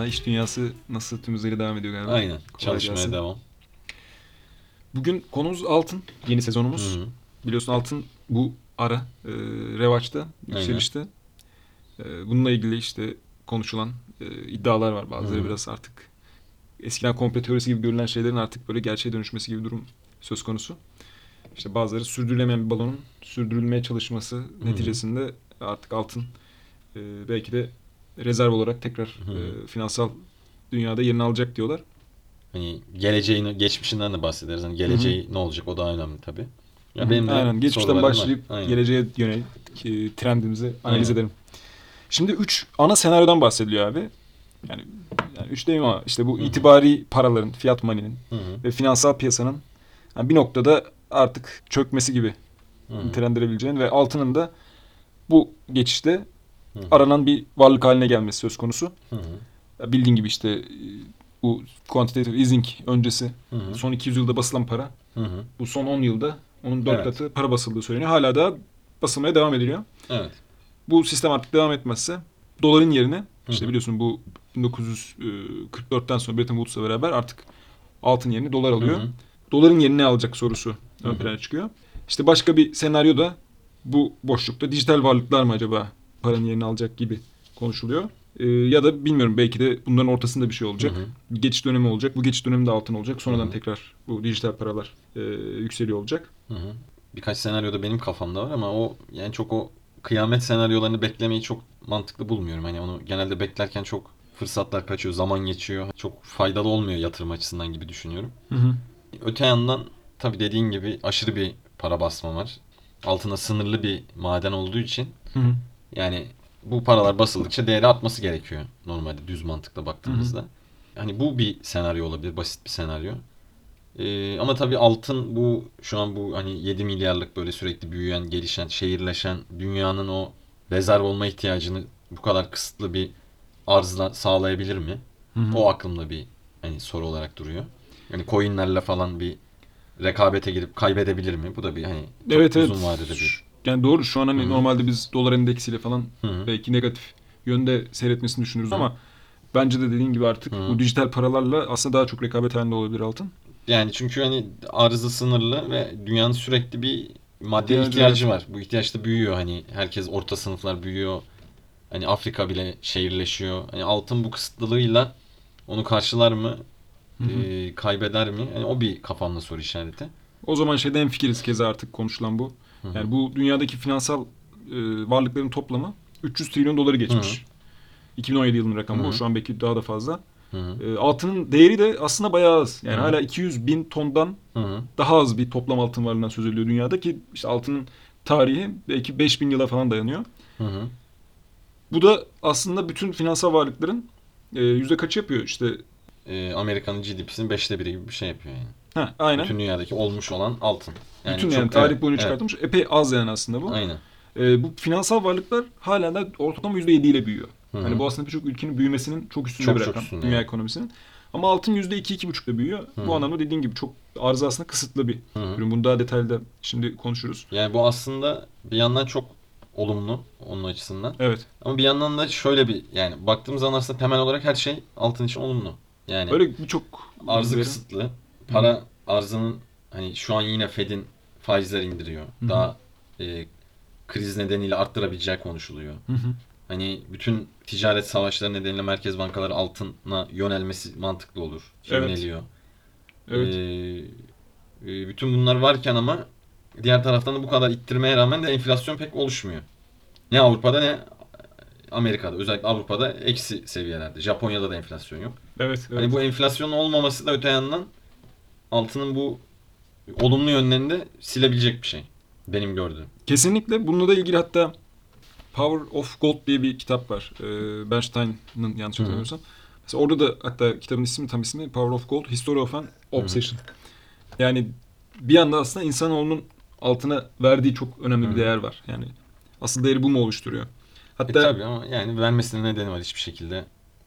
valla. İş dünyası nasıl tüm hızıyla devam ediyor galiba. Aynen. Kolay Çalışmaya gelsin. devam. Bugün konumuz altın. Yeni sezonumuz. Hı hı. Biliyorsun altın bu ara e, revaçta, yükselişte. E, bununla ilgili işte konuşulan e, iddialar var. Bazıları Hı hı. biraz artık eskiden komplo teorisi gibi görülen şeylerin artık böyle gerçeğe dönüşmesi gibi bir durum söz konusu. İşte bazıları sürdürülemeyen bir balonun sürdürülmeye çalışması neticesinde artık altın e, belki de rezerv olarak tekrar e, finansal dünyada yerini alacak diyorlar. Hani geleceğini, geçmişinden de bahsederiz. Hani geleceği ne olacak o da önemli tabii. Ya benim de Aynen. Geçmişten başlayıp Aynen. geleceğe yönelik e, trendimizi analiz Aynen. edelim. Şimdi üç ana senaryodan bahsediliyor abi. Yani, yani üç değil ama işte bu Hı hı. itibari paraların, fiyat money'nin Hı hı. ve finansal piyasanın yani bir noktada artık çökmesi gibi nitelendirebileceğin ve altının da bu geçişte Hı aranan bir varlık haline gelmesi söz konusu. Hı hı. Bildiğin gibi işte e, bu quantitative easing öncesi Hı hı. son 200 yılda basılan para Hı hı. bu son 10 yılda onun 4 Evet. katı para basıldığı söyleniyor. Hala da basılmaya devam ediliyor. Evet. Bu sistem artık devam etmezse doların yerine işte Hı hı. biliyorsun bu 1944'ten sonra Bretton Woods'la beraber artık altın yerini dolar alıyor. Hı hı. Doların yerini ne alacak sorusu ön plana çıkıyor. İşte başka bir senaryoda bu boşlukta dijital varlıklar mı acaba paranın yerini alacak gibi konuşuluyor. Ee, ya da bilmiyorum belki de bunların ortasında bir şey olacak. Hı hı. Bir geçiş dönemi olacak. Bu geçiş döneminde altın olacak. Sonradan Hı hı. tekrar bu dijital paralar e, yükseliyor olacak. Hı hı. Birkaç senaryoda benim kafamda var ama o yani çok o kıyamet senaryolarını beklemeyi çok mantıklı bulmuyorum. Hani onu genelde beklerken çok fırsatlar kaçıyor, zaman geçiyor. Çok faydalı olmuyor yatırım açısından gibi düşünüyorum. Hı hı. Öte yandan tabii dediğin gibi aşırı bir para basma var. Altına sınırlı bir maden olduğu için Hı hı. Yani bu paralar basıldıkça değeri artması gerekiyor normalde düz mantıkla baktığımızda. Hani bu bir senaryo olabilir, basit bir senaryo. Ee, ama tabii altın bu şu an bu hani 7 milyarlık böyle sürekli büyüyen, gelişen, şehirleşen dünyanın o rezerv olma ihtiyacını bu kadar kısıtlı bir arzla sağlayabilir mi? Hı hı. O aklımda bir hani soru olarak duruyor. Yani coinlerle falan bir rekabete girip kaybedebilir mi? Bu da bir hani çok Evet evet. uzun vadede bir. Yani doğru şu an hani Hı hı. normalde biz dolar endeksiyle falan Hı hı. belki negatif yönde seyretmesini düşünürüz ama bence de dediğin gibi artık Hı. bu dijital paralarla aslında daha çok rekabet halinde olabilir altın. Yani çünkü hani arzı sınırlı ve dünyanın sürekli bir madde İhtiyacı ihtiyacı var. Bu ihtiyaç da büyüyor hani herkes orta sınıflar büyüyor. Hani Afrika bile şehirleşiyor. Hani altın bu kısıtlılığıyla onu karşılar mı? Hı hı. Ee, kaybeder mi? Yani o bir kafamda soru işareti. O zaman şeyden fikiriz keza artık konuşulan bu. Hı hı. Yani bu dünyadaki finansal e, varlıkların toplamı 300 trilyon doları geçmiş. 2017 yılının rakamı bu. Şu an belki daha da fazla. E, altının değeri de aslında bayağı az. Yani Hı hı. hala 200 bin tondan Hı hı. daha az bir toplam altın varlığından söz ediliyor dünyada ki işte altının tarihi belki 5000 yıla falan dayanıyor. Hı hı. Bu da aslında bütün finansal varlıkların e, yüzde kaç yapıyor işte. Ee, Amerika'nın GDP'sinin beşte biri gibi bir şey yapıyor yani. Ha, aynen. Bütün dünyadaki olmuş olan altın. Bütün çok- yani tarih evet, boyunca evet. çıkartılmış. Epey az yani aslında bu. Aynen. E, bu finansal varlıklar hala da ortalama yüzde yedi ile büyüyor. Hı hı. Hani bu aslında birçok ülkenin büyümesinin çok üstünde Çok bir çok rakam. üstünde, dünya evet. ekonomisinin. Ama altın yüzde iki, iki buçukta büyüyor. Hı Bu anlamda dediğin gibi çok arzı aslında kısıtlı bir Hı hı. ürün. Bunu daha detaylı da şimdi konuşuruz. Yani bu aslında bir yandan çok olumlu onun açısından. Evet. Ama bir yandan da şöyle bir yani baktığımız zaman aslında temel olarak her şey altın için olumlu. Yani Böyle birçok arzı kısıtlı. Para arzının hani şu an yine Fed'in faizler indiriyor. Hı hı. Daha e, kriz nedeniyle arttırabileceği konuşuluyor. Hı hı. Hani bütün ticaret savaşları nedeniyle merkez bankaları altına yönelmesi mantıklı olur. Evet. Yöneliyor. Evet. Ee, bütün bunlar varken ama diğer taraftan da bu kadar ittirmeye rağmen de enflasyon pek oluşmuyor. Ne Avrupa'da ne Amerika'da. Özellikle Avrupa'da eksi seviyelerde. Japonya'da da enflasyon yok. Evet. evet. Hani bu enflasyonun olmaması da öte yandan altının bu olumlu yönlerini de silebilecek bir şey. Benim gördüğüm. Kesinlikle. Bununla da ilgili hatta Power of Gold diye bir kitap var. Ee, Bernstein'ın yanlış Hı hı. hatırlamıyorsam. Mesela orada da hatta kitabın ismi tam ismi Power of Gold, History of an Obsession. Yani bir anda aslında insanoğlunun altına verdiği çok önemli Hı bir hı. değer var. Yani asıl değeri bu mu oluşturuyor? E Hatta tabii ama yani vermesinin nedeni var hiçbir şekilde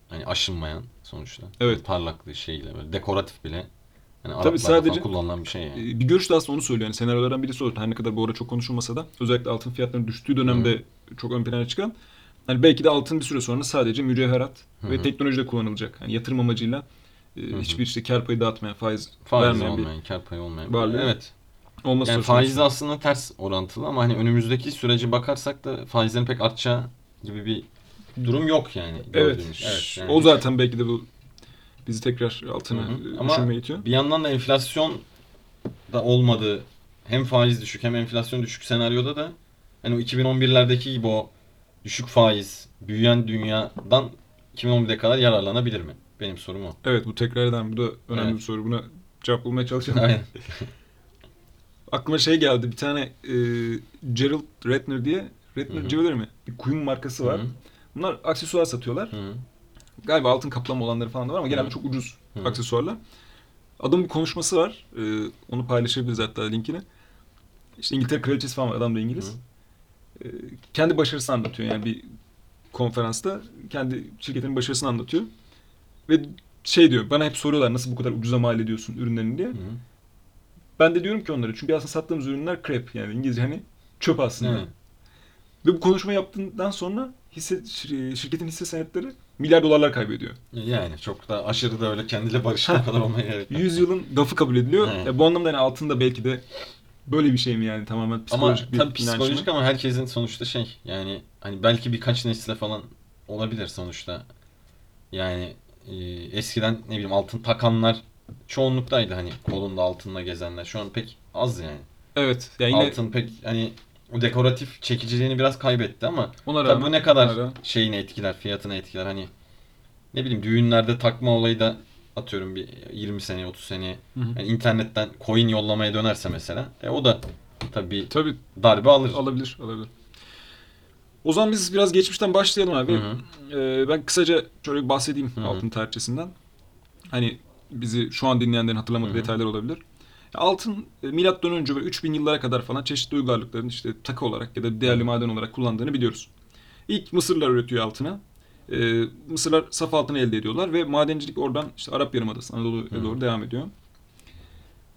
hani aşınmayan sonuçta. Evet. Parlaklığı şeyle böyle dekoratif bile. Yani Tabii sadece- kullanılan bir şey yani. e, bir görüş de aslında onu söylüyor. Yani senaryolardan birisi o. Her ne kadar bu ara çok konuşulmasa da özellikle altın fiyatlarının düştüğü dönemde çok ön plana çıkan. Hani belki de altın bir süre sonra sadece mücevherat Hı ve hı. teknolojide kullanılacak. Hani yatırım amacıyla e, hı. hiçbir işte kar payı dağıtmayan, faiz, Faiz vermeyen olmayan, kar payı olmayan. varlığı. Evet. bir olması Yani faiz aslında ters orantılı ama hani önümüzdeki sürece bakarsak da faizlerin pek artacağı gibi bir durum yok yani. Evet. evet yani. O zaten belki de bu bizi tekrar altına Hı hı. e, Ama düşünmeye itiyor. Bir yandan da enflasyon da olmadığı hem faiz düşük hem enflasyon düşük senaryoda da hani o 2011'lerdeki gibi o düşük faiz, büyüyen dünyadan 2011'e kadar yararlanabilir mi? Benim sorum o. Evet bu tekrar eden bu da önemli Evet. bir soru. Buna cevap bulmaya çalışalım. Aynen. Aklıma şey geldi. Bir tane e, Gerald Redner diye Redner. Jewelry mi? Bir kuyum markası var. Hı hı. Bunlar aksesuar satıyorlar. Hı hı. Galiba altın kaplama olanları falan da var ama genelde Hı. çok ucuz Hı. aksesuarlar. Adamın bir konuşması var. E, onu paylaşabiliriz hatta linkini. İşte İngiltere kraliçesi falan var. Adam da İngiliz. E, kendi başarısını anlatıyor yani bir konferansta. Kendi şirketinin başarısını anlatıyor. Ve şey diyor bana hep soruyorlar nasıl bu kadar ucuza mal ediyorsun ürünlerini diye. Hı hı. Ben de diyorum ki onlara çünkü aslında sattığımız ürünler crap yani İngilizce hani çöp aslında. Evet. Ve bu konuşma yaptığından sonra hisse, şir- şirketin hisse senetleri milyar dolarlar kaybediyor. Yani çok da aşırı da öyle kendiyle barışık kadar olmaya gerek yok. 100 yılın gafı kabul ediliyor. Evet. E, bu anlamda hani altında belki de böyle bir şey mi yani tamamen Ama psikolojik bir tabii psikolojik ama herkesin sonuçta şey yani hani belki birkaç nesle falan olabilir sonuçta. Yani e, eskiden ne bileyim altın takanlar çoğunluktaydı hani kolunda altınla gezenler. Şu an pek az yani. Evet. Yani yine Altın pek hani dekoratif çekiciliğini biraz kaybetti ama ona tabii rağmen bu ne kadar hala- şeyini etkiler, fiyatını etkiler. Hani ne bileyim düğünlerde takma olayı da atıyorum bir 20 sene 30 sene Hı hı. yani internetten coin yollamaya dönerse mesela e, o da tabii Tabii darbe alır. alabilir, alabilir. O zaman biz biraz geçmişten başlayalım abi. Hı hı. Ee, ben kısaca şöyle bir bahsedeyim altın tarihçesinden. Hani bizi şu an dinleyenlerin hatırlamadığı detaylar olabilir. Altın e, milattan önce böyle 3000 yıllara kadar falan çeşitli uygarlıkların işte takı olarak ya da değerli maden olarak kullandığını biliyoruz. İlk Mısırlılar üretiyor altını. Ee, Mısırlar saf altını elde ediyorlar ve madencilik oradan işte Arap Yarımadası Anadolu'ya doğru devam ediyor.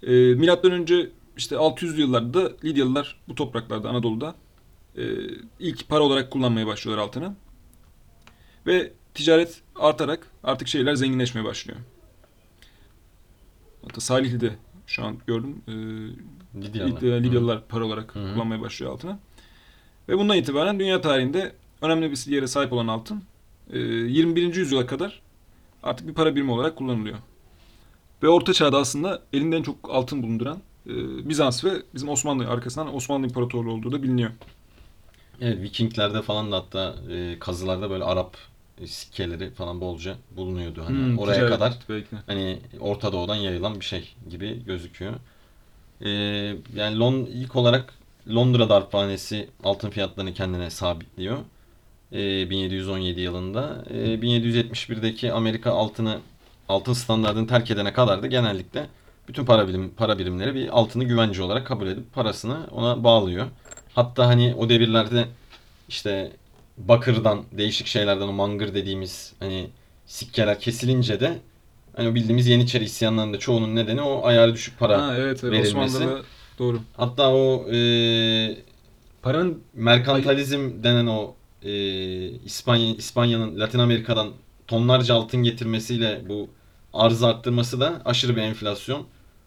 Ee, milattan önce işte 600'lü yıllarda da Lidyalılar bu topraklarda Anadolu'da e, ilk para olarak kullanmaya başlıyorlar altını. Ve ticaret artarak artık şeyler zenginleşmeye başlıyor. Hatta Salihli'de şu an gördüm. E, Lidyalılar. Lidya- Lidyalılar para olarak Hı hı. kullanmaya başlıyor altını. Ve bundan itibaren dünya tarihinde önemli bir yere sahip olan altın e, 21. yüzyıla kadar artık bir para birimi olarak kullanılıyor. Ve Orta Çağ'da aslında elinde en çok altın bulunduran e, Bizans ve bizim Osmanlı arkasından Osmanlı İmparatorluğu olduğu da biliniyor. Evet Vikinglerde falan da hatta e, kazılarda böyle Arap sikkeleri falan bolca bulunuyordu. Hani Hmm, oraya ticaret kadar belki. hani Orta Doğu'dan yayılan bir şey gibi gözüküyor. E, yani Lon ilk olarak Londra darphanesi altın fiyatlarını kendine sabitliyor. E, 1717 yılında. E, 1771'deki Amerika altını altın standartını terk edene kadar da genellikle bütün para birim para birimleri bir altını güvence olarak kabul edip parasını ona bağlıyor. Hatta hani o devirlerde işte bakırdan değişik şeylerden o mangır dediğimiz hani sikkeler kesilince de hani bildiğimiz Yeniçeri isyanlarında çoğunun nedeni o ayarı düşük para. Ha, evet, evet verilmesi. Osmanlı'da doğru. Hatta o e, Paranın merkantalizm denen o e, İspanya İspanya'nın Latin Amerika'dan tonlarca altın getirmesiyle bu arzı arttırması da aşırı bir enflasyon.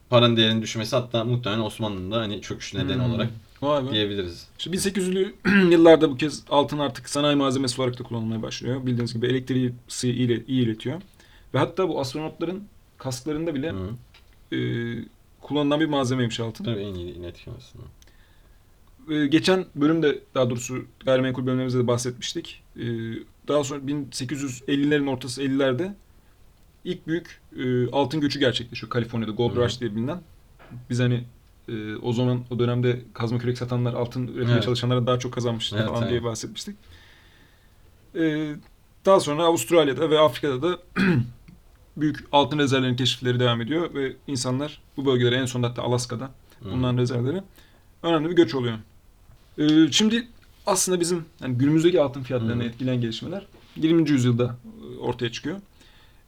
Paranın değerinin düşmesi hatta muhtemelen Osmanlı'nın da hani çöküş nedeni Hmm. olarak Vay be. diyebiliriz. İşte 1800'lü yıllarda bu kez altın artık sanayi malzemesi olarak da kullanılmaya başlıyor. Bildiğiniz gibi elektriği ile- iyi iletiyor. Ve hatta bu astronotların kasklarında bile Hı. e, kullanılan bir malzemeymiş altın. Tabii en iyi iletken aslında. E, geçen bölümde daha doğrusu gayrimenkul bölümlerimizde de bahsetmiştik. E, daha sonra 1850'lerin ortası 50'lerde ilk büyük e, altın göçü gerçekleşiyor Kaliforniya'da Gold. Rush diye bilinen. Biz hani e, o zaman o dönemde kazma kürek satanlar altın üretmeye Evet. çalışanlara daha çok kazanmıştı Evet, falan evet. diye bahsetmiştik. E, daha sonra Avustralya'da ve Afrika'da da büyük altın rezervlerinin keşifleri devam ediyor ve insanlar bu bölgelere en son hatta Alaska'da Hı. bulunan rezervleri önemli bir göç oluyor. Ee, şimdi aslında bizim yani günümüzdeki altın fiyatlarını Hı. etkileyen gelişmeler 20. yüzyılda e, ortaya çıkıyor.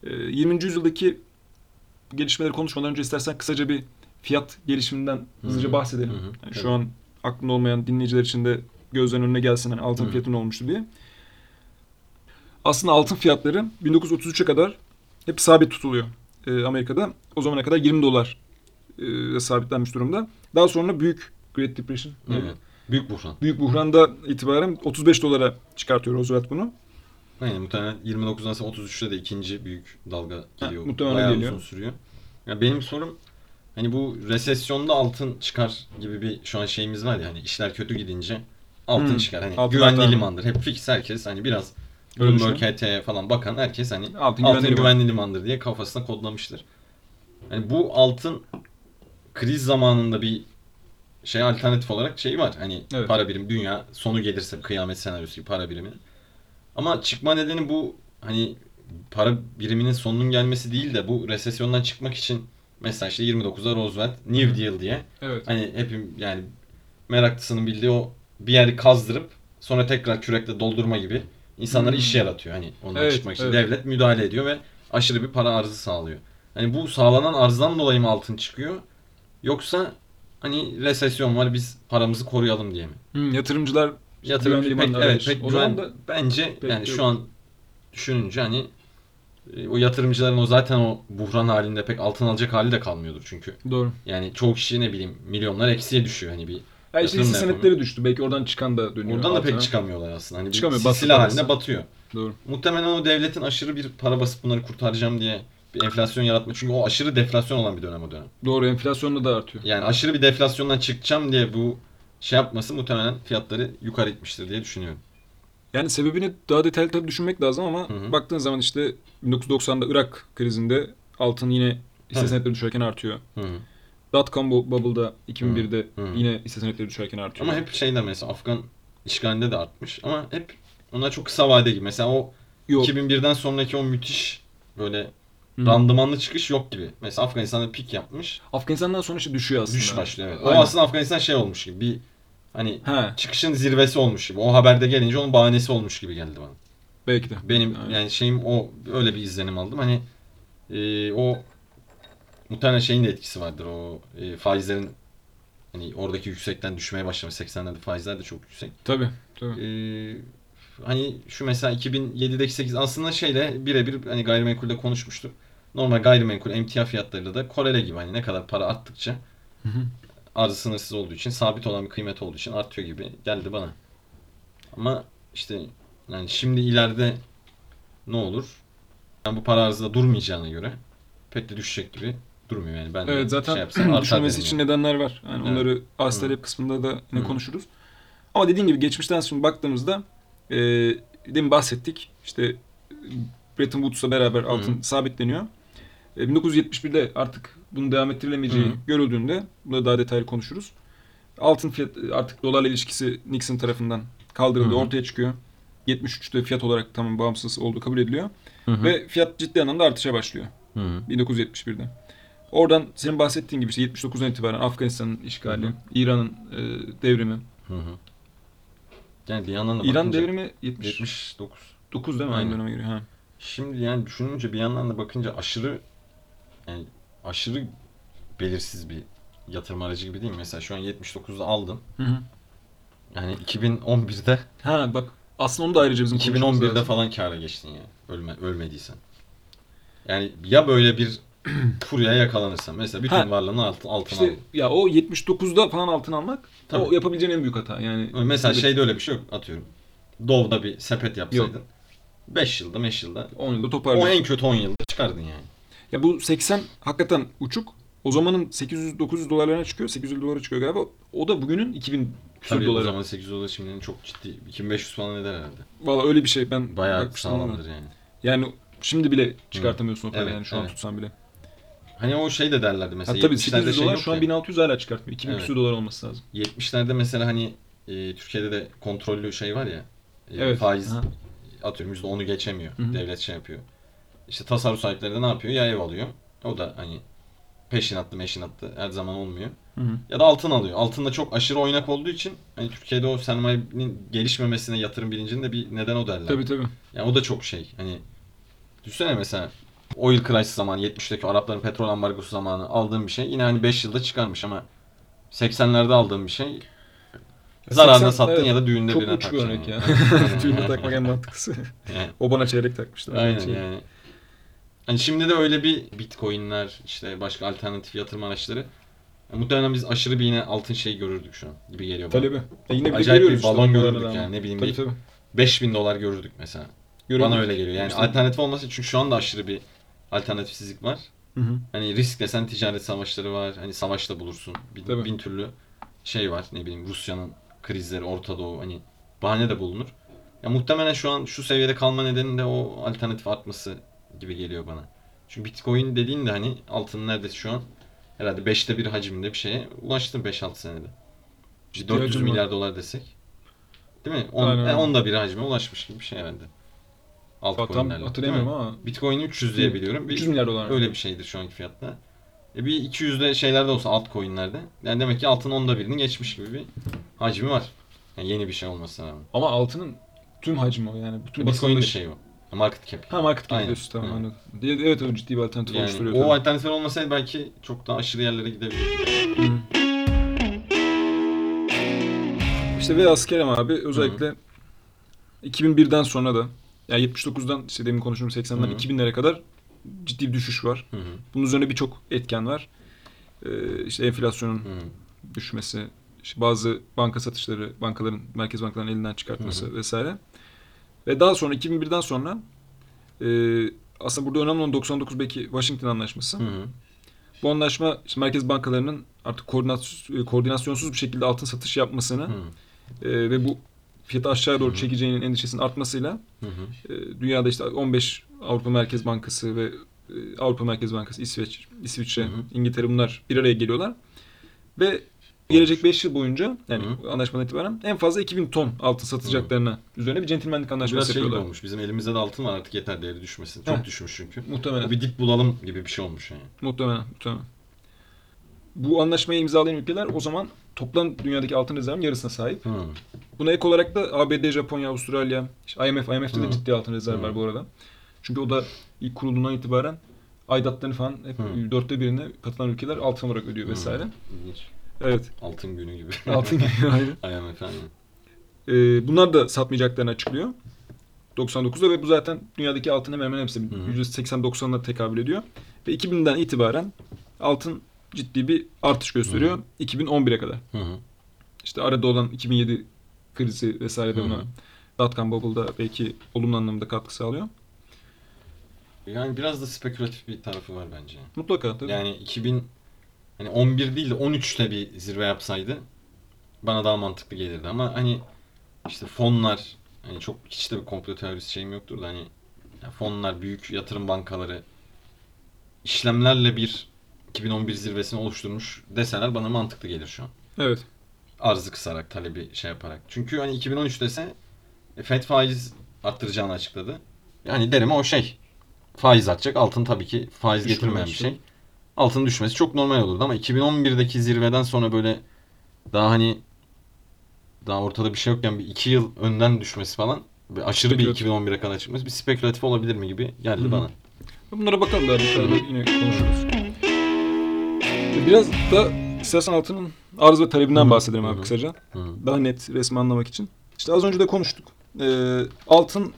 Ee, 20. yüzyıldaki gelişmeleri konuşmadan önce istersen kısaca bir fiyat gelişiminden hızlıca Hı. bahsedelim. Hı hı. Yani Tabii. şu an aklında olmayan dinleyiciler için de gözlerin önüne gelsin hani altın Hı. fiyatı ne olmuştu diye. Aslında altın fiyatları 1933'e kadar hep sabit tutuluyor e, Amerika'da. O zamana kadar 20 dolar e, sabitlenmiş durumda. Daha sonra büyük Great Depression, Evet. Büyük buhran. büyük buhranda itibaren 35 dolara çıkartıyor Roosevelt bunu. Aynen muhtemelen 29'dan sonra 33'te de ikinci büyük dalga geliyor. muhtemelen Bayağı geliyor. uzun sürüyor. Ya benim sorum hani bu resesyonda altın çıkar gibi bir şu an şeyimiz var ya hani işler kötü gidince altın Hmm. çıkar. Hani Altın güvenli artar. limandır. Hep fix herkes hani biraz Öyle Bloomberg. HT'ye falan bakan herkes hani Altın altın, güvenli liman. güvenli limandır diye kafasına kodlamıştır. Hani bu altın kriz zamanında bir şey alternatif olarak şey var. Hani Evet. para birim dünya sonu gelirse kıyamet senaryosu gibi para birimi. Ama çıkma nedeni bu hani para biriminin sonunun gelmesi değil de bu resesyondan çıkmak için mesela işte 29'da Roosevelt New Deal diye Evet. hani hepim yani meraklısının bildiği o bir yeri kazdırıp sonra tekrar kürekle doldurma gibi insanlara iş yaratıyor hani ondan Evet, çıkmak için. evet. Devlet müdahale ediyor ve aşırı bir para arzı sağlıyor. Hani bu sağlanan arzdan dolayı mı altın çıkıyor? Yoksa hani resesyon var biz paramızı koruyalım diye mi? Hmm, yatırımcılar Yatırımcı Güvenli pek, evet, pek O güven, da bence pek yani yok. şu an düşününce hani o yatırımcıların o zaten o buhran halinde pek altın alacak hali de kalmıyordur çünkü. doğru. Yani çoğu kişi ne bileyim milyonlar eksiye düşüyor hani bir Ya işte hisse da senetleri düştü. Belki oradan çıkan da dönüyor. Oradan da altına. pek çıkamıyorlar aslında. Hani Çıkamıyor, silsile halinde batıyor. Doğru. Muhtemelen o devletin aşırı bir para basıp bunları kurtaracağım diye bir enflasyon yaratma. Çünkü o aşırı deflasyon olan bir dönem o dönem. Doğru. Enflasyonda da artıyor. Yani aşırı bir deflasyondan çıkacağım diye bu şey yapması muhtemelen fiyatları yukarı itmiştir diye düşünüyorum. Yani sebebini daha detaylı tabii düşünmek lazım ama Hı hı. baktığın zaman işte 1990'da Irak krizinde altın yine hisse senetleri düşerken artıyor. Hı hı. Dotcom bu- bubble'da 2001'de Hı hı. yine hisse senetleri düşerken artıyor. Ama hep şeyde mesela Afgan işgalinde de artmış ama hep ona çok kısa vade gibi. Mesela o Yok. 2001'den sonraki o müthiş böyle Hı. randımanlı çıkış yok gibi. Mesela Afganistan'da pik yapmış. Afganistan'dan sonra işte düşüyor aslında. Düş başlıyor evet. O Aynen. aslında Afganistan şey olmuş gibi bir hani He, çıkışın zirvesi olmuş gibi. O haberde gelince onun bahanesi olmuş gibi geldi bana. belki de. Benim Aynen. yani şeyim o öyle bir izlenim aldım. Hani e, o muhtemelen şeyin de etkisi vardır. O e, faizlerin hani oradaki yüksekten düşmeye başlamış. 80'lerde faizler de çok yüksek. Tabii. tabii. E, hani şu mesela 2007'deki 8 aslında şeyle birebir hani gayrimenkulde konuşmuştuk. Normal gayrimenkul emtia fiyatlarıyla da korele gibi hani ne kadar para arttıkça Hı hı. Arzı sınırsız olduğu için sabit olan bir kıymet olduğu için artıyor gibi geldi bana. Ama işte yani şimdi ileride ne olur? Yani bu para arzı da durmayacağına göre pek de düşecek gibi durmuyor yani ben Evet zaten şey yapsam düşmemesi için yani. nedenler var. Yani Evet. onları arz talep kısmında da yine Hı. konuşuruz. Ama dediğin gibi geçmişten şimdi baktığımızda e, demin bahsettik. İşte Bretton Woods'la beraber altın sabitleniyor. E, 1971'de artık bunun devam ettirilemeyeceği Hı hı. görüldüğünde bunu daha detaylı konuşuruz. Altın fiyat artık dolarla ilişkisi Nixon tarafından kaldırıldı, ortaya çıkıyor. 73'te fiyat olarak tamam bağımsız olduğu kabul ediliyor. Hı hı. Ve fiyat ciddi anlamda artışa başlıyor. Hı hı. 1971'de. Oradan senin bahsettiğin gibi işte 79'dan itibaren Afganistan'ın işgali. İran'ın e, devrimi. Hı hı. Yani bir yandan da İran devrimi 79 79. değil mi? Aynı döneme göre. Ha. Şimdi yani düşününce bir yandan da bakınca aşırı yani aşırı belirsiz bir yatırım aracı gibi değil mi? Mesela şu an 79'da aldın. Hı hı. Yani 2011'de Ha bak aslında onu da ayrıca bizim konuşmamız 2011'de lazım. falan kâra geçtin ya. Ölme, ölmediysen. Yani ya böyle bir furyaya yakalanırsan. Mesela bütün Ha. varlığını altın, altın İşte aldın. ya o 79'da falan altın almak Tabii. o yapabileceğin en büyük hata. Yani Mesela şeyde öyle bir şey yok atıyorum. Dov'da bir sepet yapsaydın. 5 yılda 5 yılda 10 yılda o toparlıyor. en kötü 10 yılda çıkardın yani. Ya bu 80 hakikaten uçuk. O zamanın 800-900 dolarlarına çıkıyor. 800 dolara çıkıyor galiba. O da bugünün 2000 küsur Tabii o doları. zaman 800 dolar şimdinin çok ciddi 2500 falan eder herhalde. Valla öyle bir şey. Ben Bayağı bakmıştım ama. sağlamdır yani. Yani şimdi bile çıkartamıyorsun o parayı Evet, yani şu an evet. tutsan bile. Hani o şey de derlerdi Ha, mesela. tabii 70'lerde 800 şey dolar yok şu an ya. 1600 hala çıkartmıyor. 2000 Evet. küsur dolar olması lazım. 70'lerde mesela hani e, Türkiye'de de kontrollü şey var ya. e, Evet. Faiz Aha. atıyorum %10'u geçemiyor. Hı hı. Devlet şey yapıyor. İşte tasarruf sahipleri de ne yapıyor? Ya ev alıyor. O da hani peşinattı meşinattı her zaman olmuyor. Hı hı. Ya da altın alıyor. Altın da çok aşırı oynak olduğu için hani Türkiye'de o sermayenin gelişmemesine yatırım bilincinin de bir neden o derler. Tabii tabii. Yani o da çok şey. Hani düşünsene mesela oil crisis zamanı 70'teki Arapların petrol ambargosu zamanı aldığım bir şey yine hani 5 yılda çıkarmış ama 80'lerde aldığım bir şey Zararına 80 sattın evet. ya da düğünde Çok birine uç bir takacaksın. örnek ya. Düğünde takmak en mantıklısı. Yani, o bana çeyrek takmıştı. aynen Şey. yani. Hani şimdi de öyle bir bitcoinler işte başka alternatif yatırım araçları. Ya muhtemelen biz aşırı bir yine altın şey görürdük şu an gibi geliyor bana. Talebi. E yine bir Acayip bir balon işte görürdük yani ne bileyim Tabii bir tabii. 5000 dolar görürdük mesela. Görüyoruz. Bana öyle geliyor. Yani İşte- alternatif olması çünkü şu anda aşırı bir alternatifsizlik var. Hı hı. Hani risk desen ticaret savaşları var. Hani savaşta bulursun. Bin, Tabii. bin türlü şey var. Ne bileyim Rusya'nın krizleri, Orta Doğu hani bahane de bulunur. Ya muhtemelen şu an şu seviyede kalma nedeni de o alternatif artması gibi geliyor bana. Çünkü Bitcoin dediğin de hani altının neredeyse şu an herhalde 5'te bir hacminde bir şeye ulaştı 5-6 senede. İşte 400 hacim var. milyar dolar desek. Değil mi? 10, Aynen öyle. e, onda bir hacme ulaşmış gibi bir şey herhalde. Altcoin'lerle. hatırlamıyorum ama Bitcoin'i 300 diye biliyorum. Bir- 300 milyar dolar. Öyle bir şeydir şu anki fiyatta. E bir 200'de şeylerde olsa altcoin'lerde. Yani demek ki altın onda birini geçmiş gibi bir hacmi var. Yani yeni bir şey olmasına rağmen. Ama altının tüm hacmi o yani. Bütün basındaki- şey o. Market cap. Ha market cap Aynen. diyorsun tamam Hı. anladım. Evet o ciddi bir alternatif Yani oluşturuyor. o tabii. alternatifler olmasaydı belki çok daha aşırı yerlere gidebilirdi. Hı. İşte ve askerim abi özellikle 2001'den sonra da yani 79'dan işte demin konuştuğum 80'den Hı. 2000'lere kadar ciddi bir düşüş var. Hı hı. Bunun üzerine birçok etken var. Ee, işte enflasyonun Hı hı. düşmesi, işte bazı banka satışları, bankaların, merkez bankaların elinden çıkartması Hı vesaire. Ve daha sonra 2001'den sonra e, aslında burada önemli olan 99 belki Washington Anlaşması. Hı hı. Bu anlaşma işte merkez bankalarının artık koordinasyon, koordinasyonsuz bir şekilde altın satış yapmasını Hı e, ve bu fiyatı aşağıya doğru Hı hı. çekeceğinin endişesinin artmasıyla hı. hı. e, dünyada işte 15 Avrupa Merkez Bankası ve e, Avrupa Merkez Bankası, İsveç, İsviçre, Hı hı. İngiltere bunlar bir araya geliyorlar. Ve gelecek 5 yıl boyunca yani Hı anlaşmadan itibaren en fazla 2000 ton altın satacaklarına üzerine bir centilmenlik Biraz anlaşması şey gibi yapıyorlar. olmuş. Bizim elimizde de altın var artık yeter değeri düşmesin. Çok Heh. düşmüş çünkü. Muhtemelen. Bir dip bulalım gibi bir şey olmuş yani. Muhtemelen, muhtemelen. Bu anlaşmayı imzalayan ülkeler o zaman toplam dünyadaki altın rezervinin yarısına sahip. Hı. Buna ek olarak da ABD, Japonya, Avustralya, işte IMF, IMF'de de Hı. ciddi altın rezervi var bu arada. Çünkü o da ilk kurulduğundan itibaren aidatlarını falan hep dörtte birine katılan ülkeler altın olarak ödüyor vesaire. İlginç. Evet. Altın günü gibi. Altın geliyor ayrı. IMF aynen. Ee, bunlar da satmayacaklarını açıklıyor. 99'da ve bu zaten dünyadaki altın hemen hemen hepsi Hı hı. %80-90'ına tekabül ediyor. Ve 2000'den itibaren altın ciddi bir artış gösteriyor. 2011'e kadar. Hı hı. İşte arada olan 2007 krizi vesaire de buna dotcom bubble'da belki olumlu anlamda katkı sağlıyor. Yani biraz da spekülatif bir tarafı var bence. Mutlaka tabii. Yani 2000 hani 11 değil de 13'te bir zirve yapsaydı bana daha mantıklı gelirdi ama hani işte fonlar hani çok hiç de bir komplo teorisi şeyim yoktur da hani fonlar, büyük yatırım bankaları işlemlerle bir 2011 zirvesini oluşturmuş deseler bana mantıklı gelir şu an. Evet. Arzı kısarak, talebi şey yaparak. Çünkü hani 2013 dese e, Fed faiz arttıracağını açıkladı. Yani derim o şey. Faiz artacak. Altın tabii ki faiz getirmeyen bir şey. Altın düşmesi çok normal olurdu ama 2011'deki zirveden sonra böyle daha hani daha ortada bir şey yokken bir iki yıl önden düşmesi falan ve aşırı bir Spekülatif. 2011'e kadar çıkması bir spekülatif olabilir mi gibi geldi Hı hı. bana. Bunlara bakalım daha detaylı yine konuşuruz. Biraz da istersen altının arz ve talebinden Hı hı. bahsedelim abi hı. kısaca. Hı. Daha net resmi anlamak için. İşte az önce de konuştuk. Ee, altın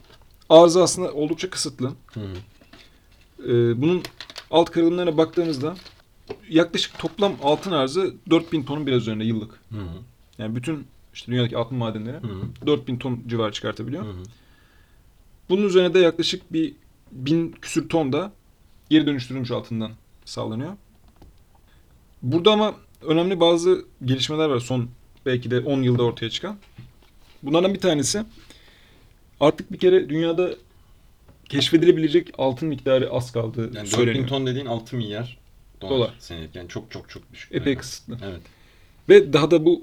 arzı aslında oldukça kısıtlı. Hı hı. Ee, bunun alt kırılımlarına baktığımızda yaklaşık toplam altın arzı 4000 tonun biraz üzerinde yıllık. Hı hı. Yani bütün işte dünyadaki altın madenleri Hı hı. 4000 ton civarı çıkartabiliyor. Hı hı. Bunun üzerine de yaklaşık bir bin küsür ton da geri dönüştürülmüş altından sağlanıyor. Burada ama önemli bazı gelişmeler var son belki de 10 yılda ortaya çıkan. Bunlardan bir tanesi artık bir kere dünyada keşfedilebilecek altın miktarı az kaldığı Yani 4000 söyleniyor. ton dediğin 6 milyar dolar, Dolar. senelik. Yani çok çok çok düşük. Epey kısıtlı. Evet. Ve daha da bu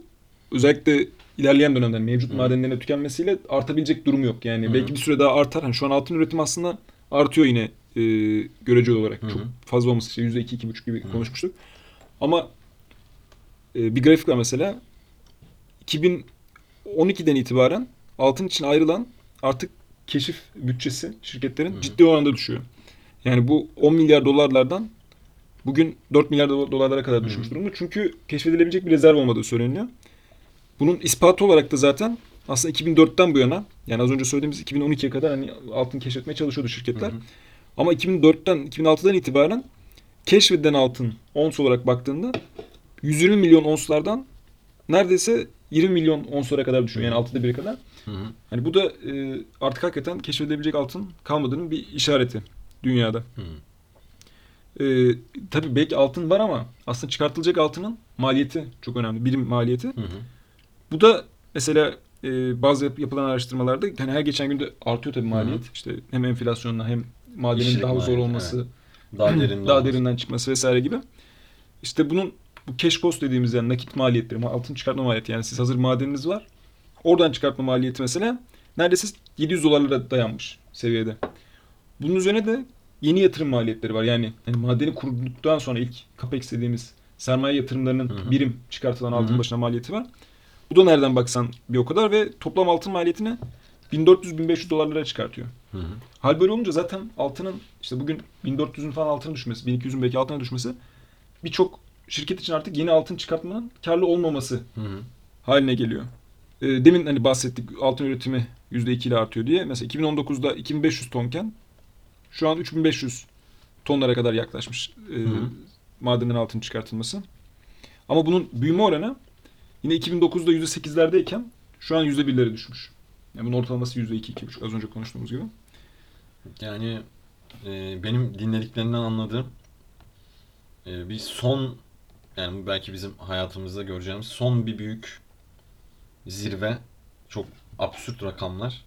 özellikle ilerleyen dönemde mevcut Hı. madenlerin tükenmesiyle artabilecek durum yok. Yani Hı. belki bir süre daha artar. Hani şu an altın üretimi aslında artıyor yine e, göreceli olarak. Hı. Çok fazla olması işte %2-2,5 gibi Hı. konuşmuştuk. Ama e, bir grafik var mesela. 2012'den itibaren altın için ayrılan artık keşif bütçesi şirketlerin Hı hı. ciddi oranda düşüyor. Yani bu 10 milyar dolarlardan bugün 4 milyar do- dolarlara kadar düşmüş Hı. durumda. Çünkü keşfedilebilecek bir rezerv olmadığı söyleniyor. Bunun ispatı olarak da zaten aslında 2004'ten bu yana yani az önce söylediğimiz 2012'ye kadar hani altın keşfetmeye çalışıyordu şirketler. Hı hı. Ama 2004'ten 2006'dan itibaren keşfedilen altın ons olarak baktığında 120 milyon onslardan neredeyse 20 milyon onslara kadar düşüyor. Yani altıda biri kadar. Hı hı. Hani bu da e, artık hakikaten keşfedilebilecek altın kalmadığının bir işareti dünyada. Hı hı. E, tabii belki altın var ama aslında çıkartılacak altının maliyeti çok önemli. Birim maliyeti. Hı hı. Bu da mesela e, bazı yap- yapılan araştırmalarda hani her geçen günde artıyor tabii maliyet. İşte hem enflasyonla hem madenin İşçilik daha zor maliyeti, olması, Daha derin daha olması. derinden çıkması vesaire gibi. İşte bunun bu cash cost dediğimiz yani nakit maliyetleri, ma- altın çıkartma maliyeti yani siz hazır madeniniz var. Oradan çıkartma maliyeti mesela neredeyse 700 dolarlara dayanmış seviyede. Bunun üzerine de yeni yatırım maliyetleri var. Yani hani madeni kurduktan sonra ilk capex dediğimiz sermaye yatırımlarının Hı hı. birim çıkartılan altın Hı hı. başına maliyeti var. Bu da nereden baksan bir o kadar ve toplam altın maliyetini 1400-1500 dolarlara çıkartıyor. Hı hı. Hal böyle olunca zaten altının işte bugün 1400'ün falan altına düşmesi, 1200'ün belki altına düşmesi birçok şirket için artık yeni altın çıkartmanın karlı olmaması Hı hı. haline geliyor. Ee, demin hani bahsettik altın üretimi %2 ile artıyor diye. Mesela 2019'da 2500 tonken şu an 3500 tonlara kadar yaklaşmış e, Hı hı. madenden altın çıkartılması. Ama bunun büyüme oranı yine 2009'da %8'lerdeyken şu an %1'lere düşmüş. Yani bunun ortalaması %2-2,5 az önce konuştuğumuz gibi. Yani e, benim dinlediklerimden anladığım e, bir son yani bu belki bizim hayatımızda göreceğimiz son bir büyük zirve çok absürt rakamlar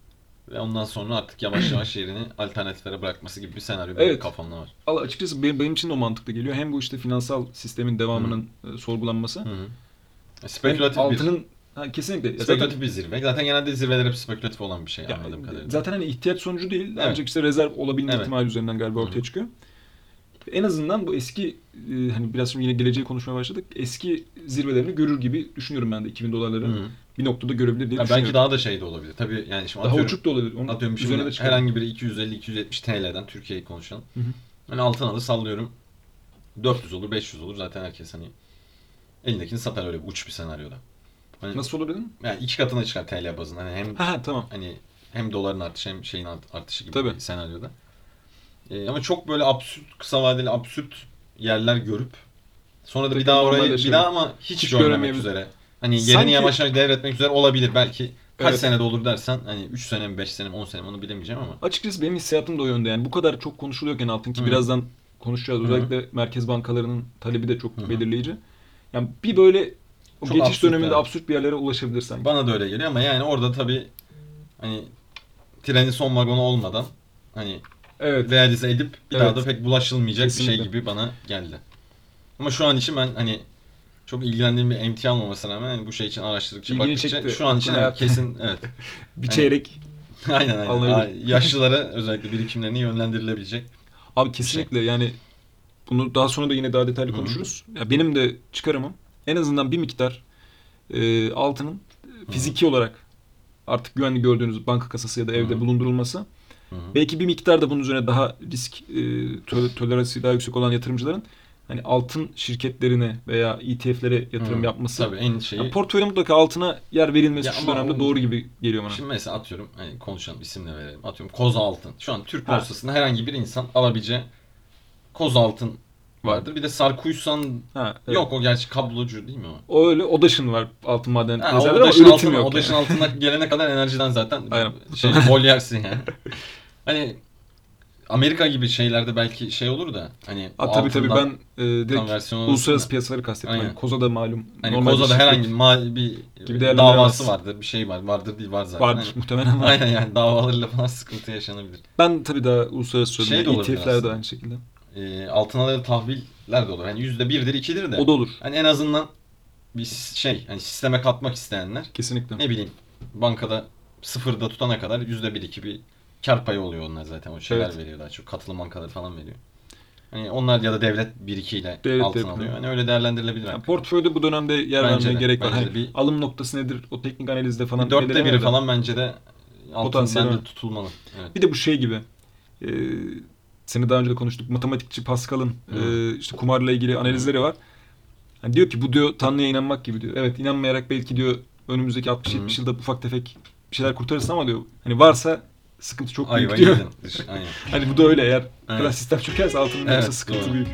ve ondan sonra artık yavaş yavaş yerini alternatiflere bırakması gibi bir senaryo Evet. kafamda var. Valla açıkçası benim, benim için de o mantıklı geliyor. Hem bu işte finansal sistemin devamının e, sorgulanması. Hı hı. hem Spekülatif bir altının ha, kesinlikle. Ya spekülatif bir zirve. Zaten genelde zirveler hep spekülatif olan bir şey zaten, anladığım ya, kadarıyla. zaten hani ihtiyaç sonucu değil. Evet. Ancak işte rezerv olabilme Evet. ihtimali üzerinden galiba Hı ortaya hı. çıkıyor. En azından bu eski e, hani biraz şimdi yine geleceği konuşmaya başladık. Eski zirvelerini görür gibi düşünüyorum ben de 2000 dolarları. Hı. Bir noktada görebilir diye Ya belki daha da şey de olabilir. Tabii yani şimdi daha atıyorum, uçuk da olabilir. Onun atıyorum üzerine de çıkar. herhangi biri 250-270 TL'den Türkiye'yi konuşalım. Hı hı. Hani altın alır sallıyorum 400 olur 500 olur zaten herkes hani elindekini satar öyle bir uç bir senaryoda. Hani Nasıl olur dedin? yani iki katına çıkar TL bazında. Hani hem Ha tamam. hani hem doların artışı hem şeyin art- artışı gibi Tabii. bir senaryoda. Ee, ama çok böyle absürt kısa vadeli absürt yerler görüp sonra da bir daha orayı bir daha ama hiç, Hiç görmemek üzere. Hani yerini Sanki- yavaş yavaş devretmek üzere olabilir belki. Kaç Evet. senede olur dersen hani 3 sene mi 5 sene mi 10 sene mi onu bilemeyeceğim ama. Açıkçası benim hissiyatım da o yönde. Yani bu kadar çok konuşuluyorken altın ki Hı. birazdan konuşacağız. Özellikle merkez bankalarının talebi de çok Hı hı. belirleyici. Yani bir böyle o Çok geçiş absürt döneminde yani. absürt bir yerlere ulaşabilirsen. Bana da öyle geliyor ama yani orada tabii hani trenin son vagonu olmadan hani Evet. realize edip bir daha Evet. da pek bulaşılmayacak bir Kesinlikle. şey gibi bana geldi. Ama şu an için ben hani çok ilgilendiğim bir emtia olmamasına rağmen hani bu şey için araştırdıkça İlgini baktıkça çekti. şu an için Hayat. kesin evet. Bir Hani- çeyrek. aynen aynen. Alınabilir. Yaşlılara özellikle birikimlerini yönlendirilebilecek. Abi kesinlikle yani bunu daha sonra da yine daha detaylı Hı konuşuruz. Ya benim de çıkarımım en azından bir miktar e, altının fiziki olarak artık güvenli gördüğünüz banka kasası ya da evde hı. bulundurulması. Hı hı. Belki bir miktar da bunun üzerine daha risk e, tö- toleransı daha yüksek olan yatırımcıların hani altın şirketlerine veya ETF'lere yatırım Hı. yapması. Tabii en şeyi Yani portföyde mutlaka altına yer verilmesi Ya şu ama dönemde o- doğru gibi geliyor bana. Şimdi mesela atıyorum hani konuşalım isimle verelim. Atıyorum koz altın. Şu an Türk Ha. borsasında herhangi bir insan alabileceği koz altın vardır. Bir de Sarkuysan ha, evet. yok o gerçi kablocu değil mi o? O öyle Odaş'ın var altın maden Ha, rezervleri o ama üretim altına, yok. o daşın yani. altına gelene kadar enerjiden zaten Aynen. şey bol yersin yani. hani Amerika gibi şeylerde belki şey olur da hani Ha, tabii tabii ben e, direkt uluslararası da- piyasaları kastettim. Hani Koza'da malum. Hani Koza'da bir herhangi mal bir Gibi davası vardır, bir şey var. Vardır değil var zaten. vardır Hani- muhtemelen var. Aynen yani davalarıyla falan sıkıntı yaşanabilir. Ben tabii daha uluslararası Şey söylüyorum. de Yani olabilir ETF'ler de aynı şekilde. Ee, altın alır tahviller de olur. Hani yüzde birdir, ikidir de. O da olur. Hani en azından bir şey, hani sisteme katmak isteyenler Kesinlikle. ne bileyim bankada sıfırda tutana kadar yüzde bir iki bir kar payı oluyor onlar zaten. O şeyler Evet. veriyor daha çok. Katılım bankaları falan veriyor. Hani onlar ya da devlet birikiyle Devlet de altın yapıyor. alıyor. Hani öyle değerlendirilebilir. Yani portföyde bu dönemde yer Bence vermeye de, gerek var. Hani bir- alım noktası nedir? O teknik analizde falan Bir dörtte biri falan bence de altın Potansiyel bence tutulmalı. Evet. Bir de bu şey gibi. E, seni daha önce de konuştuk. Matematikçi Pascal'ın e, işte kumarla ilgili analizleri var. Hani diyor ki bu diyor Tanrı'ya inanmak gibi diyor. Evet inanmayarak belki diyor önümüzdeki 60-70 Hı hı. yılda ufak tefek bir şeyler kurtarırsın ama diyor hani varsa sıkıntı çok büyük Ayva diyor. yedin. Aynen. hani bu da öyle eğer Evet. sistem çökerse altının Evet, yoksa sıkıntı doğru. büyük.